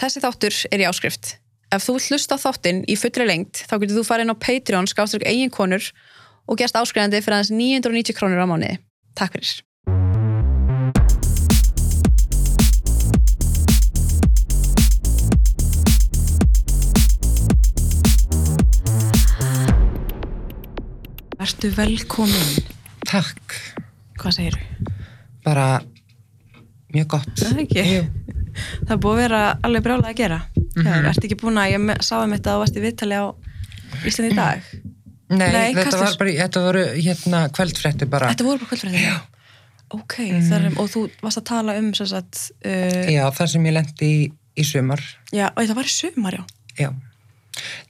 Þessi þáttur er í áskrift. Ef þú hlusta á þáttinn í fullri lengt þá getur þú farið inn á Patreon skáströk eigin konur og gerst áskrifandi fyrir aðeins 990 krónur á mánuði. Takk fyrir. Vertu velkomin. Takk, Hvað segir þú? bara mjög gott. Það er ekki. Jú. Það er búið að vera alveg brjálega að gera. Mm Mhm. Ertu ekki búin að, ég sá um þetta að þú varst í viðtali á Íslandi í dag. Nei, Nei, þetta var bara, þetta voru hérna kvöldfrétti bara. Þetta voru bara kvöldfræðið? Já. Ok, mm. er, og þú varst að tala um sagt, uh, Já, það sem ég lendi í, í sumar. já, og það var í sumar, já. Já.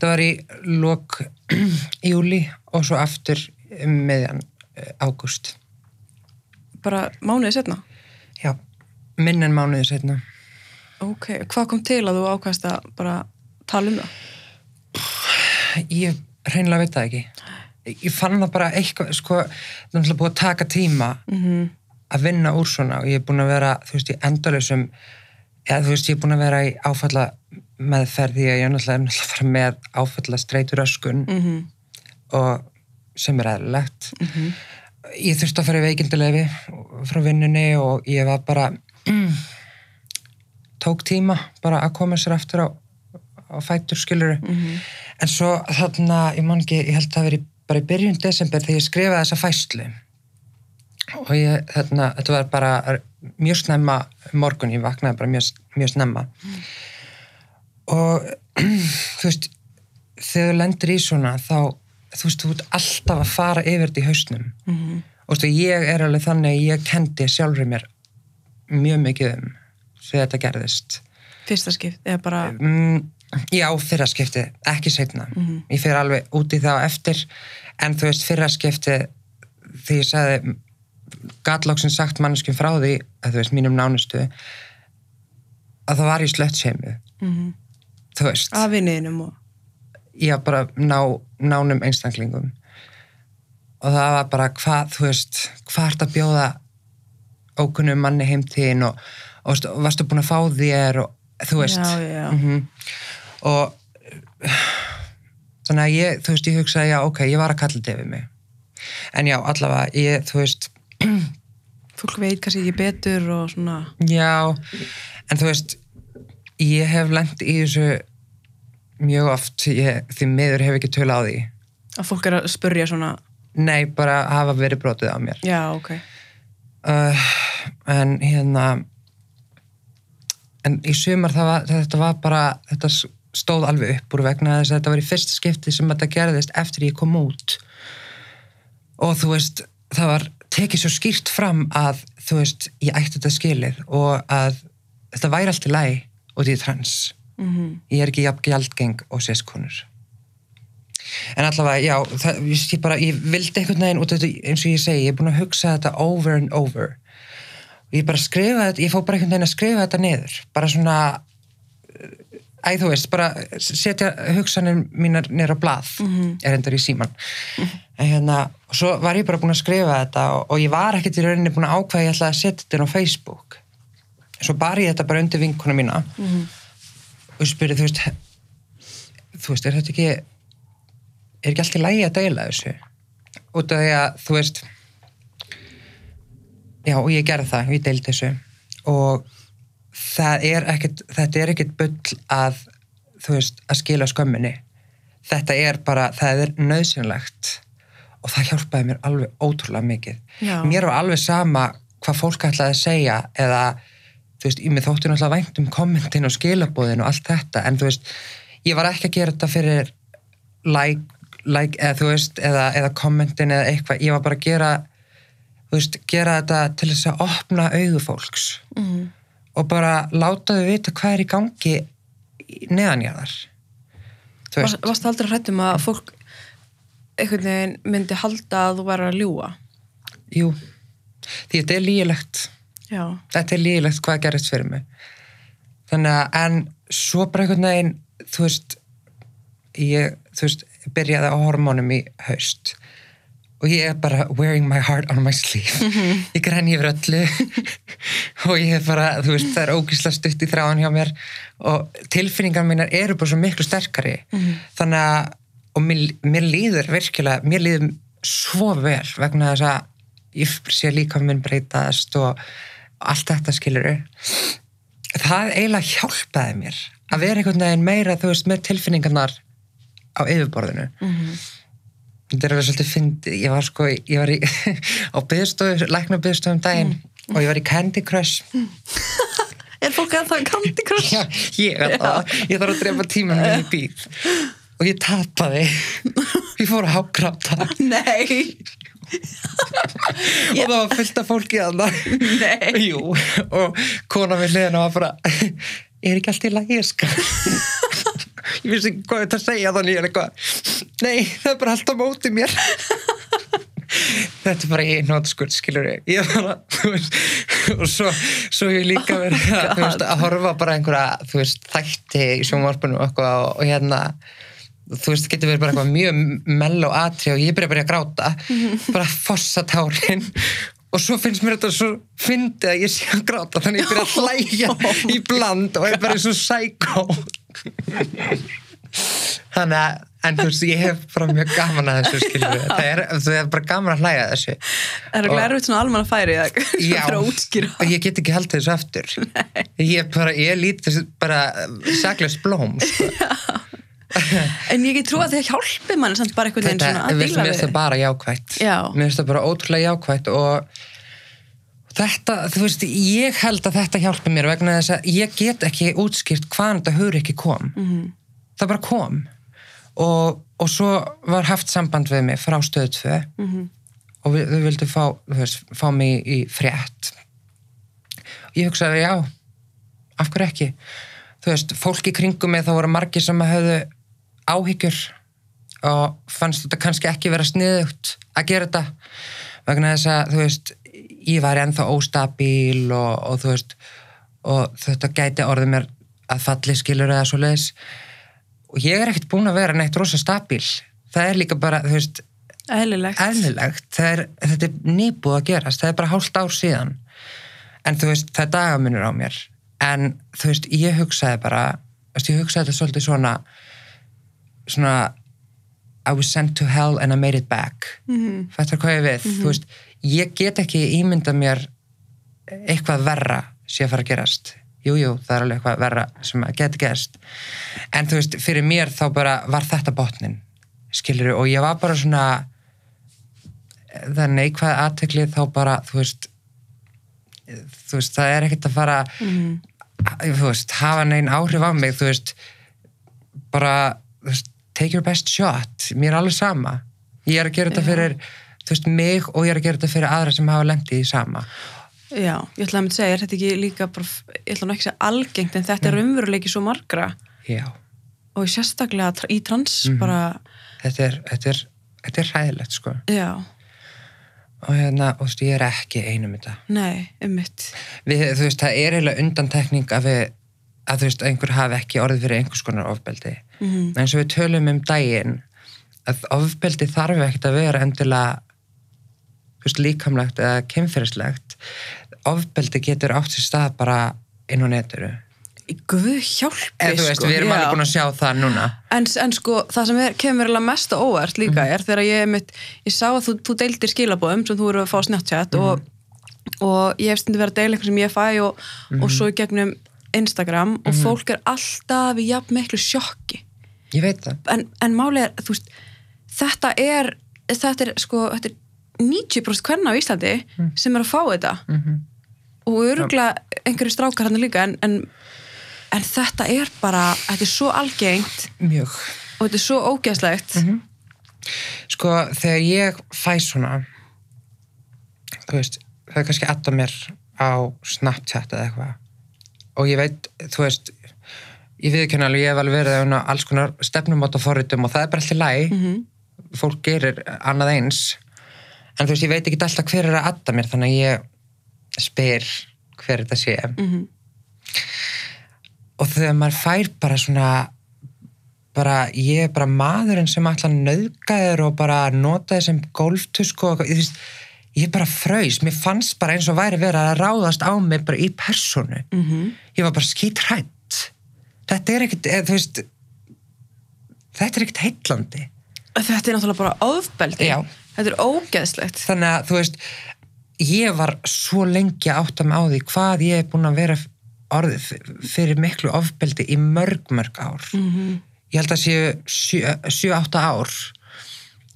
Það var í lok júli og svo aftur um meðjan ágúst. Bara mánuðið setna. Já, minn en mánuði setna. Ok, hvað kom til að þú ákvæmst að bara tala um það? Ég reynilega veit það ekki. Ég fann það bara eitthvað, sko, það er náttúrulega búið að taka tíma Mm að vinna úr svona og ég er búin að vera, þú veist, í endalösum eða þú veist, ég er búin að vera í áfalla meðferði ég er náttúrulega, að fara með áfalla streitur öskun -hmm. og sem er eðlilegt ég þurfti að fara í veikindilegi frá vinnunni og ég var bara tók tíma bara að koma sér aftur á, á fætur skiluru en svo þarna, ég man ekki, ég held að veri bara í byrjun desember þegar ég skrifaði þessa fæslu og ég, þarna, þetta var bara mjög snemma morgun, ég vaknaði bara mjög, mjög snemma. Og þú veist þegar þú lendir í svona þá þú veist, þú ert alltaf að fara yfir þetta í hausnum. Mhm. og þú veist, ég er alveg þannig að ég kendi sjálfur mér mjög mikið um þegar þetta gerðist. Fyrsta skipt, eða bara, mm, já, fyrra skipti, ekki setna Mhm. ég fer alveg út í það á eftir en þú veist, fyrra skipti því ég sagði gatlóksin sagt manneskjum frá því að þú veist, mínum nánustu að það var í slöttsheimið mm þú veist, af vinniðinum og, já, bara ná, nánum einstaklingum. Og það var bara hvað, þú veist hvað ert að bjóða ókunnum manni heimtíðin og, og, varstu búin að fá þér og þú veist. Já, já, já. Mhm. og þannig að ég, þú veist, ég hugsaði já, ok, ég var að kalla þetta yfir mig en já, allavega, ég, þú veist fólk veit kannski ekki betur og svona, já, en þú veist ég hef lent í þessu mjög oft, ég, því miður hef ekki tölu á því. Að fólk er að spurja svona, nei, bara hafa verið brotið á mér. Já, ok. uh, en hérna en í sumar var, þetta var bara þetta stóð alveg upp úr vegna þess að þetta var í fyrsta skipti sem þetta gerðist eftir ég kom út. Og þú veist það var tekið svo skýrt fram að þú veist, ég ætti þetta skilið og að þetta væri allt í læg og því trans. Mm ég er ekki jafn gjaldgeng og séskonur en allavega, já það, ég bara, ég vildi einhvern veginn út af þetta, eins og ég segi, ég er búin að hugsa þetta over and over og ég bara skrifa þetta, ég fór bara einhvern veginn að skrifa þetta niður, bara svona æ, þú veist, bara setja hugsanir mínar niður á blað, er endar í síman en hérna, og svo var ég bara búin að skrifa þetta og, og ég var ekkert í rauninni búin að ákveða ég ætlaði að setja þetta á Facebook. Svo bar ég þetta bara undir vinkuna mína og spyrir, þú veist þú veist, er þetta ekki er ekki allt í lægi að deila þessu? Út af því að, þú veist já, og ég gerði það, ég deildi þessu. Og það er ekkert þetta er ekkert bull að þú veist, að skila skömminni. Þetta er bara, það er nöðsynlegt og það hjálpaði mér alveg ótrúlega mikið. Já. mér var alveg sama hvað fólk ætlaði að segja eða, þú veist, ég með þótti náttúrulega vænt um kommentin og skilabóðin og allt þetta. En þú veist, ég var ekki að gera þetta fyrir like, like eða þú veist, eða, eða kommentin eða eitthvað, ég var bara að gera veist, gera þetta til þess að opna augu fólks. Mm. og bara láta þau vita hvað er í gangi veist, varst aldrei hrættum að fólk einhvern veginn myndi halda að þú væri að ljúa jú. Því þetta er lígilegt já, þetta er lígilegt hvað gerist fyrir mig. Þannig að, en svo bara einhvern veginn, þú veist ég, þú veist, byrjaði á hormónum í haust og ég er bara wearing my heart on my sleeve. Ég grenni yfir öllu. Og ég er bara, þú veist, það er ógísla stutt í þráðan hjá mér. Og tilfinningar mínar eru bara svo miklu sterkari. Þannig að, og mér, mér líður virkilega, mér líður svo vel vegna þess að ég sé líka minn breytast og allt þetta skilur það eiginlega hjálpaði mér að vera einhvern veginn meira, þú veist, með tilfinningarnar á yfirborðinu þetta er alveg svolítið fyndið, ég var sko ég var í, á byggstofu, lækna byggstofu um daginn og ég var í Candy Crush. Er fólk að það Candy Crush? Já, ég, alltaf, ég þarf að drefa tímanum minn í bíl. Og ég tapaði. Ég fór að hágráta Nei. Og það var fullt af fólki að Jú, og kona við hliðina var bara er ekki allt í lagi ég vissi hvað þetta að segja þannig ég er eitthvað nei, það er bara allt á móti mér. Þetta er bara ég nótskur skilur ég, ég bara, veist, og svo, svo ég líka verið að, þú veist, að horfa bara einhverja veist, þætti í sjónvarpunum og, eitthvað, og, og hérna þú veist, það getur verið bara eitthvað mjög mell og atri og ég byrja bara að gráta bara fossa tárin og svo finnst mér þetta svo fyndið að ég sé að gráta þannig ég byrja að hlæja í bland og ég bara er svo sækó. Þannig að en þú veist, ég hef bara mjög gaman að þessu skilur það er, það er bara gaman að hlæja að þessu. Er það erfitt svona almanna færi eða? Já, fyrir að útskýra? og ég get ekki haldið þessu aftur. Ég bara, ég lít þessu bara saklust blóm sko. En ég get trú að það hjálpi mann samt bara einhvern veginn svona að díla mér við finnst það bara jákvætt. Já. mér finnst það bara ótrúlega jákvætt og þetta, þú veist, ég held að þetta hjálpi mér vegna þess að ég get ekki útskýrt hvaðan þetta hugur ekki kom. Mhm. það bara kom og, og svo var haft samband við mig frá stöðu 2 Mhm. og við, þau vildu fá, veist, fá mig í frétt. Ég hugsaði já af hverju ekki? Þú veist, fólk í kringum mig þá voru margir sem höfðu áhyggjur. Og fannst þetta kannski ekki vera sniðugt að gera þetta. Vegna þess að, þú veist ég var ennþá óstabíl og, og þú veist og þetta gæti orðið mér að falli skilur eða svo leiðis og ég er ekkert búin að vera neitt rosa stabíl það er líka bara, þú veist Eðlilegt. er, þetta er nýbúð að gerast, það er bara hálft ár síðan. En þú veist, það er dagamunur á mér. En þú veist, ég hugsaði bara þú veist, ég hugsaði þetta svolítið svona svona I was sent to hell and I made it back. Mm -hmm. fættar hvað ég við? Þú veist, ég get ekki ímynda mér eitthvað verra sé að fara að gerast jújú, jú, það er alveg eitthvað verra sem geti gerst. En þú veist, fyrir mér þá bara var þetta botnin skilur og ég var bara svona það neikvæð aðtekli þá bara, þú veist þú veist, það er ekkert að fara þú veist, hafa neinn áhrif á mig, þú veist bara, þú veist, take your best shot mér er alveg sama. Ég er að gera þetta fyrir, þú veist, mig og ég er að gera þetta fyrir aðra sem hafa lendið í sama Já, ég ætla að mynda að segja, er þetta ekki líka bara, ég ætla nú ekki að segja algengt en þetta er umveruleiki svo margra. Já, og sérstaklega í trans Mhm. bara, þetta er þetta er, þetta er hræðilegt, sko. Já, og hérna, og þú veist, ég er ekki einum þetta nei, um mitt við, þú veist, það er eiginlega undantekning að við, að þú veist, einhver hafi ekki orðið fyrir einhvers konar ofbeldi. Mhm. en eins og við tölum um daginn að ofbeldi þarf ekkert að vera endilega líkamlegt eða kemfyrirslegt ofbeldi getur átt sér stað bara inn á neturu Guð hjálpi, þú veist, sko, við erum já. alveg búin að sjá það núna En, en sko, það sem er, kemur mest óvart líka Mhm. er þegar ég, mitt, ég sá að þú, þú deildir skilabóðum sem þú eru að fá á Snapchat Mhm. og, og ég hef stundi verið að deila eitthvað sem ég fæ og, Mhm. og svo í gegnum Instagram og fólk er alltaf í jafn miklu sjokki ég veit það, en, en máli er, þú veist þetta er, þetta er sko, þetta er 90% hverna á Íslandi Mm. sem er að fá þetta Mhm. og öruglega einhverju strákar hann líka en, en, en þetta er bara, þetta er svo algengt mjög og þetta er svo ógeðslegt Mhm. sko, þegar ég fæ svona þú veist, það er kannski aðta mér á Snapchat eða eitthvað og ég veit, þú veist ég viðkynna alveg, ég hef alveg verið á alls konar stefnumóta forritum og það er bara alltaf læg Mhm. fólk gerir annað eins en þú veist, ég veit ekki alltaf hver er að aðta mér þannig að ég spyr hver þetta sé Mhm. og þegar maður fær bara svona bara, ég er bara maðurinn sem nauðga þér og bara nota þér sem golftusku og eitthvað, þú veist, ég bara fröys, mér fannst bara eins og væri verið að ráðast á mig bara í personu mm -hmm. ég var bara skítrætt þetta er ekkit, eða, þú veist þetta er ekkit heitlandi Þetta er náttúrulega bara ofbeldi. Já. Þetta er ógeðslegt. þannig að þú veist ég var svo lengi að átta mig á því hvað ég er búin að vera orðið fyrir miklu ofbeldi í mörg mörg ár. Mm ég held að séu 7-8 ár.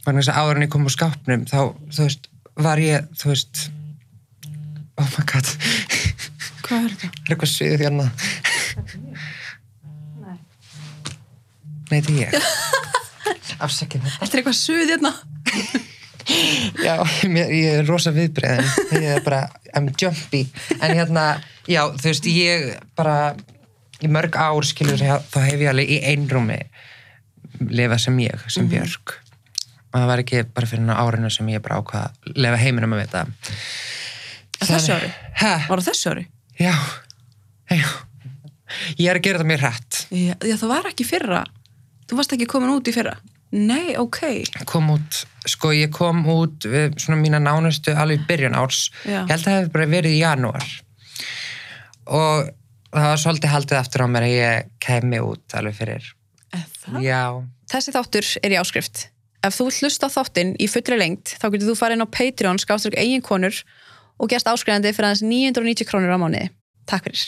Vegna þess að ég kom úr skápnum þá, þú veist, var ég þú veist oh my god. Hvað er þetta? er eitthvað sviðið hérna? Nei, þetta er ég. Afsakið þetta er eitthvað suð hérna. Já, ég er rosa viðbreiðin ég er bara, I'm jumpy en hérna, já, þú veist ég bara, í mörg ár skilur þá hef ég alveg í einrúmi lifa sem ég, sem Björk og það var ekki bara fyrir árinu sem ég bara ákvað að lifa heiminum að vita þessu ári? Hæ? Var það þessu ári? Já, já ég er að gera þetta mér hrætt Já, já, það var ekki fyrra. Þú varst ekki komin út í fyrra. Nei, ok. kom út, sko ég kom út við svona mína nánustu alveg byrjun árs Já. ég held að það hefði bara verið í janúar og það var svolítið haldið aftur á mér að ég kemi út alveg fyrir Það? já, Þessi þáttur er í áskrift. Ef þú hlusta þáttinn í fullri lengt, þá getur þú farið inn á Patreon skástrík eigin konur og gerst áskrifandi fyrir aðeins 990 krónur á mánuði. Takk fyrir.